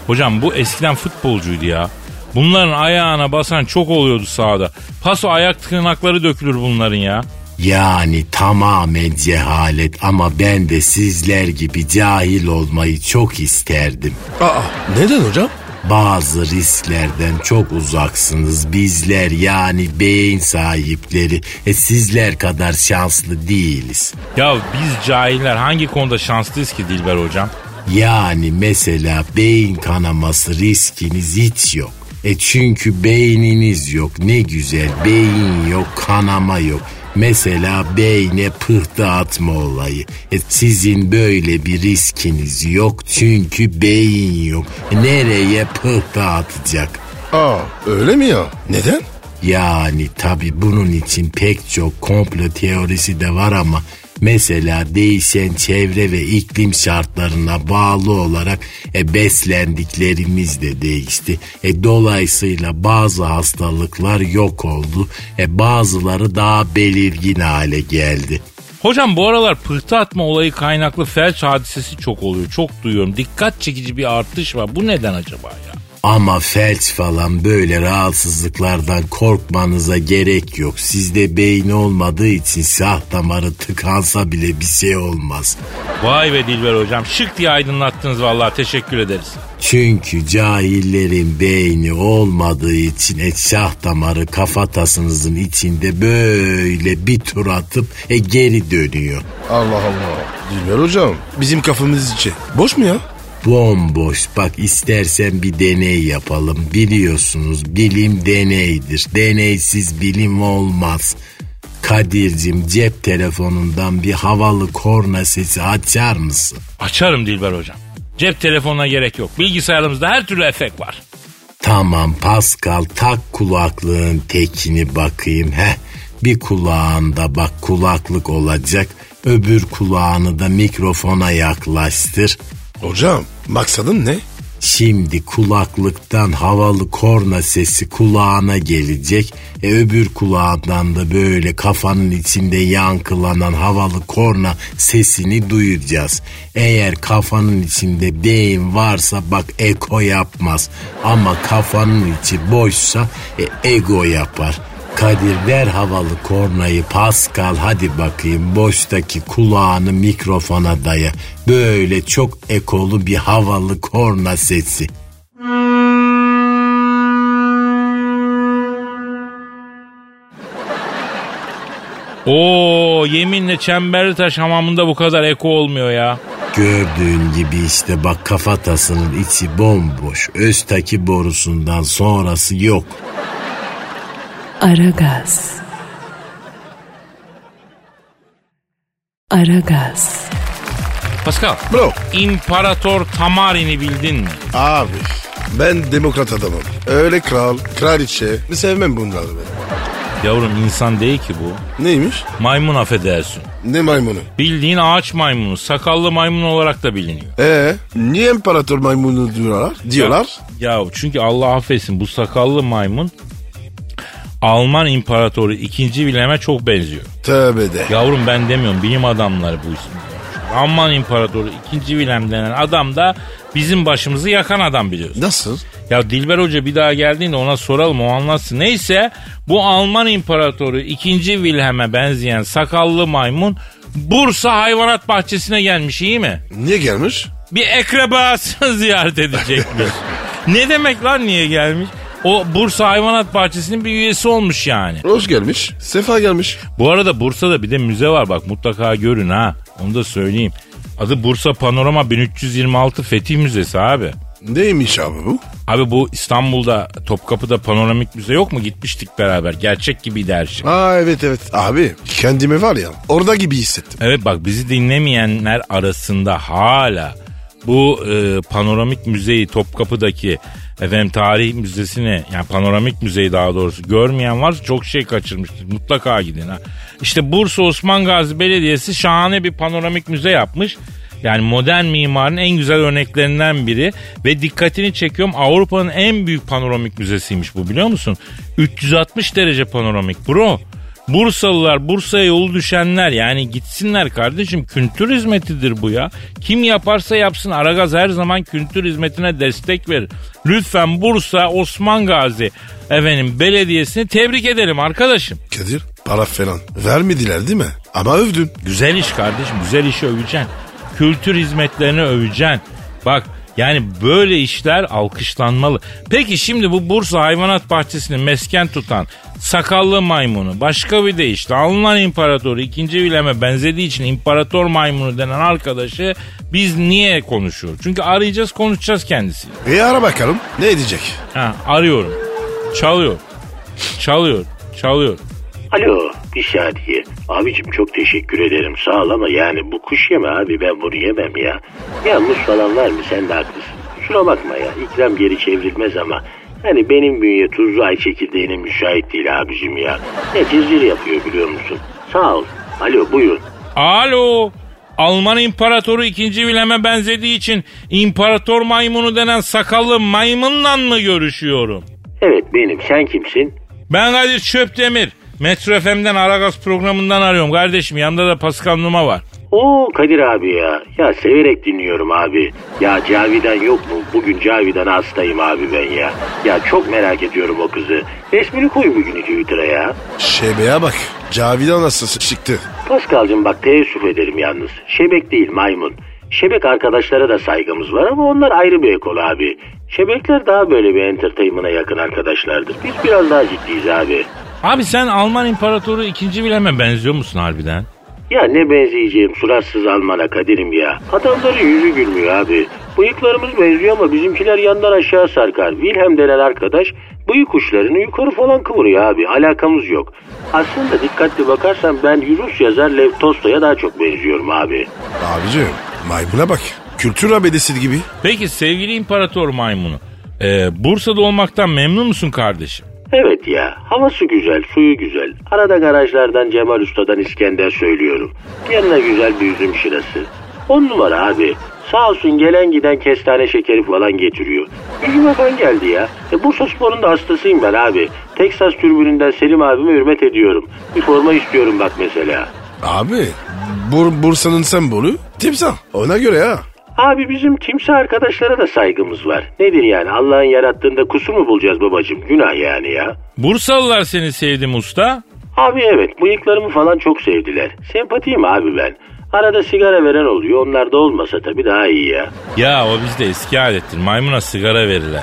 Hocam bu eskiden futbolcuydu ya. Bunların ayağına basan çok oluyordu sahada. Paso ayak tırnakları dökülür bunların ya. Yani tamamen cehalet ama ben de sizler gibi cahil olmayı çok isterdim. Aa neden hocam? Bazı risklerden çok uzaksınız bizler yani beyin sahipleri. E sizler kadar şanslı değiliz. Ya biz cahiller hangi konuda şanslıyız ki Dilber hocam? Yani mesela beyin kanaması riskiniz hiç yok. E çünkü beyniniz yok ne güzel beyin yok kanama yok. Mesela beyne pıhtı atma olayı. E sizin böyle bir riskiniz yok çünkü beyin yok. E nereye pıhtı atacak? Aa öyle mi ya? Neden? Yani tabi bunun için pek çok komplo teorisi de var ama mesela değişen çevre ve iklim şartlarına bağlı olarak e, beslendiklerimiz de değişti. E, dolayısıyla bazı hastalıklar yok oldu. E, bazıları daha belirgin hale geldi. Hocam bu aralar pıhtı atma olayı kaynaklı felç hadisesi çok oluyor. Çok duyuyorum. Dikkat çekici bir artış var. Bu neden acaba ya? Ama felç falan böyle rahatsızlıklardan korkmanıza gerek yok. Sizde beyin olmadığı için şah damarı tıkansa bile bir şey olmaz. Vay be Dilber hocam. Şık diye aydınlattınız vallahi teşekkür ederiz. Çünkü cahillerin beyni olmadığı için et şah damarı kafatasınızın içinde böyle bir tur atıp e, geri dönüyor. Allah Allah. Dilber hocam bizim kafamız içi. Boş mu ya? Bomboş bak istersen bir deney yapalım. Biliyorsunuz bilim deneydir. Deneysiz bilim olmaz. Kadir'cim cep telefonundan bir havalı korna sesi açar mısın? Açarım Dilber hocam. Cep telefonuna gerek yok. Bilgisayarımızda her türlü efekt var. Tamam Pascal tak kulaklığın tekini bakayım. Heh bir kulağında bak kulaklık olacak. Öbür kulağını da mikrofona yaklaştır. Hocam maksadın ne? Şimdi kulaklıktan havalı korna sesi kulağına gelecek. E öbür kulağından da böyle kafanın içinde yankılanan havalı korna sesini duyacağız. Eğer kafanın içinde beyin varsa bak eko yapmaz. Ama kafanın içi boşsa e, ego yapar. Kadir ver havalı kornayı Pascal hadi bakayım boştaki kulağını mikrofona daya. Böyle çok ekolu bir havalı korna sesi. Oo yeminle çemberli taş hamamında bu kadar eko olmuyor ya. Gördüğün gibi işte bak kafatasının içi bomboş. Öztaki borusundan sonrası yok. Aragaz. Aragaz. Pascal. Bro. İmparator Tamarin'i bildin mi? Abi ben demokrat adamım. Öyle kral, kraliçe. Sevmem bunları ben. Yavrum insan değil ki bu. Neymiş? Maymun affedersin. Ne maymunu? Bildiğin ağaç maymunu, sakallı maymun olarak da biliniyor. Ee, niye imparator maymunu diyorlar? Diyorlar. Ya çünkü Allah affetsin bu sakallı maymun Alman İmparatoru 2. Wilhelm'e çok benziyor. Tövbe de. Yavrum ben demiyorum bilim adamları bu ismi. Alman İmparatoru 2. Wilhelm denen adam da bizim başımızı yakan adam biliyorsun. Nasıl? Ya Dilber Hoca bir daha geldiğinde ona soralım o anlatsın. Neyse bu Alman İmparatoru 2. Wilhelm'e benzeyen sakallı maymun Bursa Hayvanat Bahçesi'ne gelmiş iyi mi? Niye gelmiş? Bir ekrabasını [LAUGHS] ziyaret edecekmiş. [LAUGHS] ne demek lan niye gelmiş? O Bursa Hayvanat Bahçesi'nin bir üyesi olmuş yani. Hoş gelmiş. Sefa gelmiş. Bu arada Bursa'da bir de müze var bak mutlaka görün ha. Onu da söyleyeyim. Adı Bursa Panorama 1326 Fetih Müzesi abi. Neymiş abi bu? Abi bu İstanbul'da Topkapı'da panoramik müze yok mu? Gitmiştik beraber. Gerçek gibiydi her şey. Aa evet evet. Abi kendimi var ya orada gibi hissettim. Evet bak bizi dinlemeyenler arasında hala bu e, panoramik müzeyi Topkapı'daki efendim tarih müzesini yani panoramik müzeyi daha doğrusu görmeyen varsa çok şey kaçırmıştır. Mutlaka gidin ha. İşte Bursa Osman Gazi Belediyesi şahane bir panoramik müze yapmış. Yani modern mimarın en güzel örneklerinden biri ve dikkatini çekiyorum Avrupa'nın en büyük panoramik müzesiymiş bu biliyor musun? 360 derece panoramik bro. Bursalılar, Bursa'ya yolu düşenler yani gitsinler kardeşim kültür hizmetidir bu ya. Kim yaparsa yapsın Aragaz her zaman kültür hizmetine destek verir. Lütfen Bursa Osman Gazi efendim belediyesini tebrik edelim arkadaşım. Kadir para falan vermediler değil mi? Ama övdün. Güzel iş kardeşim güzel işi öveceksin. Kültür hizmetlerini öveceksin. Bak yani böyle işler alkışlanmalı. Peki şimdi bu Bursa Hayvanat Bahçesi'ni mesken tutan sakallı maymunu başka bir deyişle Alman İmparatoru 2. Wilhelm'e benzediği için imparator maymunu denen arkadaşı biz niye konuşuyoruz? Çünkü arayacağız konuşacağız kendisiyle. E ara bakalım ne edecek? Ha, arıyorum. Çalıyor. Çalıyor. Çalıyor. Alo bir saniye. Abicim çok teşekkür ederim sağ ol ama yani bu kuş yeme abi ben bunu yemem ya. Ya muz falan var mı sen de haklısın. Şuna bakma ya ikram geri çevrilmez ama hani benim bünye tuzlu ay çekirdeğine müsait değil abicim ya. Ne cırcır yapıyor biliyor musun? Sağ ol. Alo buyurun. Alo. Alman İmparatoru 2. Wilhelm'e benzediği için İmparator maymunu denen sakallı maymunla mı görüşüyorum? Evet benim sen kimsin? Ben Kadir Çöptemir. Metro FM'den Aragaz programından arıyorum kardeşim. Yanında da Pascal Numa var. Oo Kadir abi ya. Ya severek dinliyorum abi. Ya Cavidan yok mu? Bugün Cavidan'a hastayım abi ben ya. Ya çok merak ediyorum o kızı. Resmini koy bugün Twitter'a ya. Şebeğe bak. Cavidan nasıl çıktı? Paskal'cığım bak teessüf ederim yalnız. Şebek değil maymun. Şebek arkadaşlara da saygımız var ama onlar ayrı bir ekol abi. Şebekler daha böyle bir entertainment'a yakın arkadaşlardır. Biz biraz daha ciddiyiz abi. Abi sen Alman İmparatoru 2. Wilhelm'e benziyor musun harbiden? Ya ne benzeyeceğim suratsız Alman'a Kadir'im ya. Adamların yüzü gülmüyor abi. Bıyıklarımız benziyor ama bizimkiler yandan aşağı sarkar. Wilhelm denen arkadaş bıyık uçlarını yukarı falan kıvırıyor abi. Alakamız yok. Aslında dikkatli bakarsan ben Rus yazar Lev Tolstoy'a daha çok benziyorum abi. Abicim maymuna bak. Kültür abedesi gibi. Peki sevgili İmparator maymunu. e, Bursa'da olmaktan memnun musun kardeşim? Evet ya havası güzel suyu güzel. Arada garajlardan Cemal Usta'dan İskender söylüyorum. Yanına güzel bir üzüm şırası. On numara abi. Sağ olsun gelen giden kestane şekeri falan getiriyor. Yüzüme kan geldi ya. E, Bursa Spor'un da hastasıyım ben abi. Texas türbününden Selim abime hürmet ediyorum. Bir forma istiyorum bak mesela. Abi Bur Bursa'nın sembolü timsah. Ona göre ha. Abi bizim timsah arkadaşlara da saygımız var. Nedir yani Allah'ın yarattığında kusur mu bulacağız babacığım? Günah yani ya. Bursalılar seni sevdi mi usta? Abi evet bıyıklarımı falan çok sevdiler. Sempatiyim abi ben. Arada sigara veren oluyor. Onlar da olmasa tabii daha iyi ya. Ya o bizde eski adettir. Maymuna sigara verirler.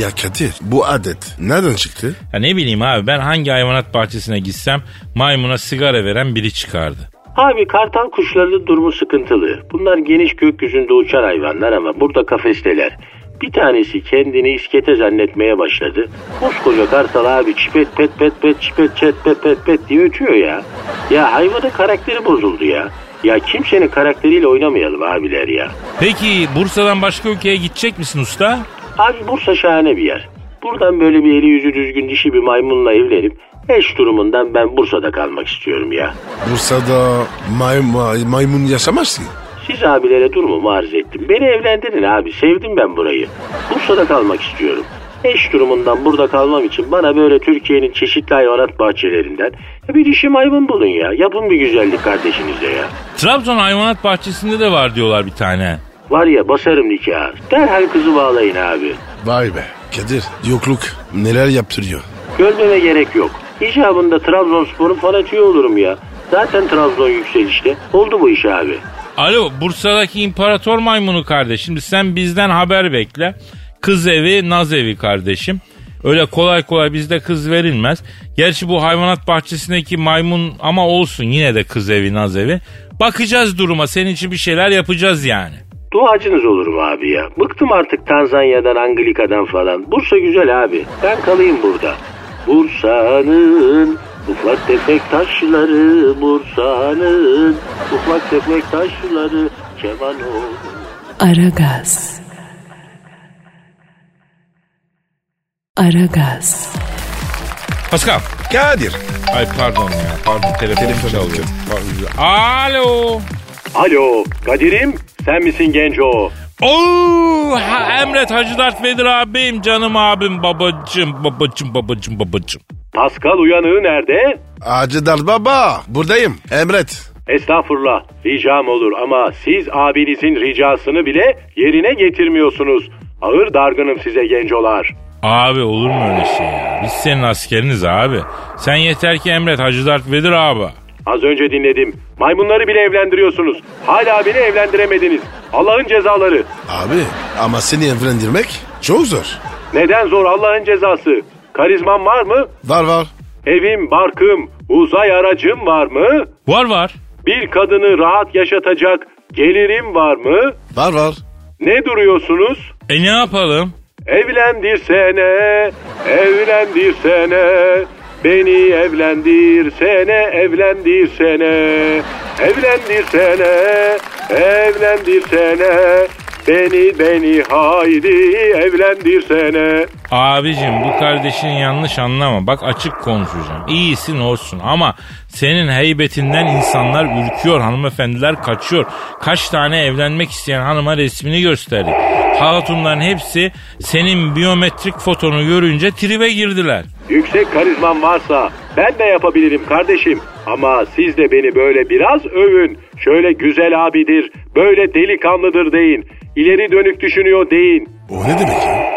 Ya Kadir bu adet nereden çıktı? Ya ne bileyim abi ben hangi hayvanat bahçesine gitsem maymuna sigara veren biri çıkardı. Abi kartal kuşlarının durumu sıkıntılı. Bunlar geniş gökyüzünde uçan hayvanlar ama burada kafesteler. Bir tanesi kendini iskete zannetmeye başladı. Koskoca kartal abi çipet pet pet pet çipet çet pet pet pet diye ötüyor ya. Ya hayvanın karakteri bozuldu ya. Ya kimsenin karakteriyle oynamayalım abiler ya. Peki Bursa'dan başka ülkeye gidecek misin usta? Abi Bursa şahane bir yer. Buradan böyle bir eli yüzü düzgün dişi bir maymunla evlenip eş durumundan ben Bursa'da kalmak istiyorum ya. Bursa'da may, may- maymun yaşamaz ki. Siz abilere durumumu arz ettim. Beni evlendirin abi. Sevdim ben burayı. Bursa'da kalmak istiyorum. Eş durumundan burada kalmam için bana böyle Türkiye'nin çeşitli hayvanat bahçelerinden bir dişi maymun bulun ya. Yapın bir güzellik kardeşinize ya. Trabzon hayvanat bahçesinde de var diyorlar bir tane. Var ya basarım nikahı. Derhal kızı bağlayın abi. Vay be Kadir yokluk neler yaptırıyor. Görmeme gerek yok. İcabında Trabzonspor'un fanatiği olurum ya. Zaten Trabzon yükselişte. Oldu bu iş abi. Alo Bursa'daki imparator maymunu kardeşim sen bizden haber bekle. Kız evi naz evi kardeşim. Öyle kolay kolay bizde kız verilmez. Gerçi bu hayvanat bahçesindeki maymun ama olsun yine de kız evi naz evi. Bakacağız duruma senin için bir şeyler yapacağız yani. Duacınız olurum abi ya. Bıktım artık Tanzanya'dan, Anglika'dan falan. Bursa güzel abi. Ben kalayım burada. Bursa'nın ufak tefek taşları, Bursa'nın ufak tefek taşları, keman olur. Aragaz. Aragaz. Pascal. Kadir. Ay pardon ya pardon telefonum Telefon çalıyor. Pardon. Alo. Alo, Kadir'im sen misin genco? Oo, ha, Emret Hacı Dert Vedir abim canım abim babacım babacım babacım babacım. Pascal uyanığı nerede? Acıdar baba buradayım emret. Estağfurullah, ricam olur ama siz abinizin ricasını bile yerine getirmiyorsunuz. Ağır dargınım size gencolar. Abi olur mu öyle şey ya? Biz senin askeriniz abi. Sen yeter ki emret Hacı Dert Vedir abi. Az önce dinledim. Maymunları bile evlendiriyorsunuz. Hala beni evlendiremediniz. Allah'ın cezaları. Abi ama seni evlendirmek çok zor. Neden zor Allah'ın cezası? Karizmam var mı? Var var. Evim, barkım, uzay aracım var mı? Var var. Bir kadını rahat yaşatacak gelirim var mı? Var var. Ne duruyorsunuz? E ne yapalım? Evlendirsene, evlendirsene. Beni evlendirsene, evlendirsene. Evlendirsene, evlendirsene. Beni beni haydi evlendirsene. Abicim bu kardeşin yanlış anlama. Bak açık konuşacağım. İyisin olsun ama senin heybetinden insanlar ürküyor. Hanımefendiler kaçıyor. Kaç tane evlenmek isteyen hanıma resmini gösterdik. Hatunların hepsi senin biyometrik fotonu görünce tribe girdiler. Yüksek karizmam varsa ben de yapabilirim kardeşim. Ama siz de beni böyle biraz övün. Şöyle güzel abidir, böyle delikanlıdır deyin. İleri dönük düşünüyor deyin. O ne demek ya?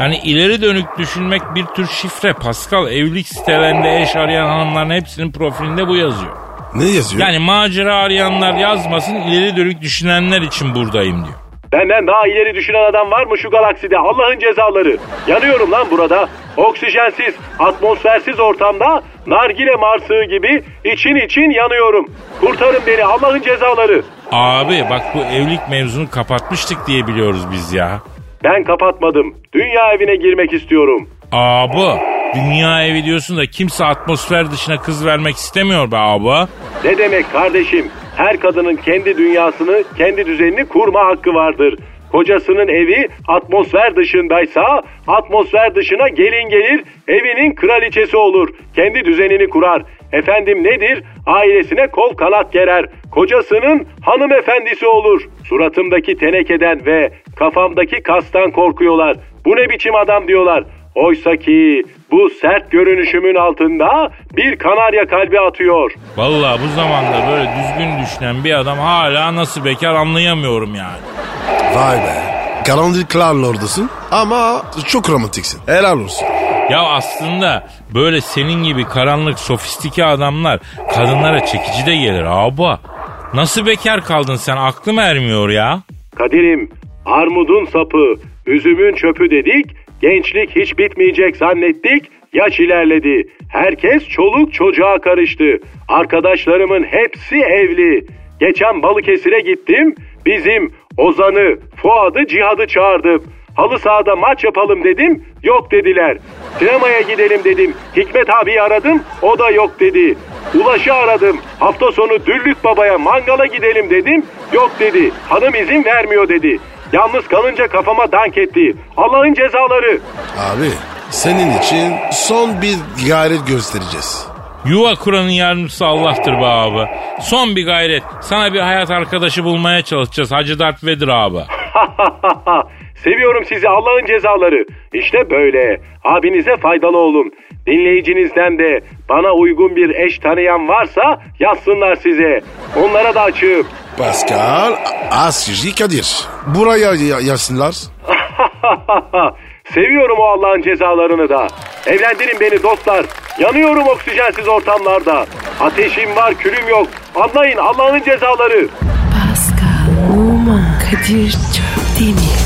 Yani ileri dönük düşünmek bir tür şifre. Pascal evlilik sitelerinde eş arayan hanımların hepsinin profilinde bu yazıyor. Ne yazıyor? Yani macera arayanlar yazmasın ileri dönük düşünenler için buradayım diyor. Benden daha ileri düşünen adam var mı şu galakside? Allah'ın cezaları. Yanıyorum lan burada. Oksijensiz, atmosfersiz ortamda nargile marsığı gibi için için yanıyorum. Kurtarın beni Allah'ın cezaları. Abi bak bu evlilik mevzunu kapatmıştık diye biliyoruz biz ya. Ben kapatmadım. Dünya evine girmek istiyorum. Abi dünya evi diyorsun da kimse atmosfer dışına kız vermek istemiyor be abi. Ne demek kardeşim? Her kadının kendi dünyasını, kendi düzenini kurma hakkı vardır. Kocasının evi atmosfer dışındaysa atmosfer dışına gelin gelir evinin kraliçesi olur. Kendi düzenini kurar. Efendim nedir? Ailesine kol kanat gerer. Kocasının hanımefendisi olur. Suratımdaki tenekeden ve kafamdaki kastan korkuyorlar. Bu ne biçim adam diyorlar. Oysa ki bu sert görünüşümün altında bir kanarya kalbi atıyor. Vallahi bu zamanda böyle düzgün düşünen bir adam hala nasıl bekar anlayamıyorum yani. Vay be. Karanlıklar lordusun ama çok romantiksin. Helal olsun. Ya aslında böyle senin gibi karanlık sofistike adamlar kadınlara çekici de gelir abi. Nasıl bekar kaldın sen aklım ermiyor ya. Kadir'im armudun sapı, üzümün çöpü dedik. Gençlik hiç bitmeyecek zannettik. Yaş ilerledi. Herkes çoluk çocuğa karıştı. Arkadaşlarımın hepsi evli. Geçen Balıkesir'e gittim. Bizim Ozan'ı, Fuad'ı, Cihat'ı çağırdım. Halı sahada maç yapalım dedim. Yok dediler. Sinemaya gidelim dedim. Hikmet abi aradım. O da yok dedi. Ulaş'ı aradım. Hafta sonu Düllük Baba'ya mangala gidelim dedim. Yok dedi. Hanım izin vermiyor dedi. Yalnız kalınca kafama dank etti. Allah'ın cezaları. Abi senin için son bir gayret göstereceğiz. Yuva kuranın yardımcısı Allah'tır be abi. Son bir gayret. Sana bir hayat arkadaşı bulmaya çalışacağız Hacı Dert Vedir abi. [LAUGHS] Seviyorum sizi Allah'ın cezaları. İşte böyle. Abinize faydalı olun. Dinleyicinizden de bana uygun bir eş tanıyan varsa yazsınlar size. Onlara da açığım. Pascal Askizgi Kadir. Buraya yazsınlar. [LAUGHS] Seviyorum o Allah'ın cezalarını da. Evlendirin beni dostlar. Yanıyorum oksijensiz ortamlarda. Ateşim var, külüm yok. Anlayın Allah'ın cezaları. Pascal, Oman, Kadir çok değil mi?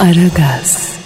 Aragaz.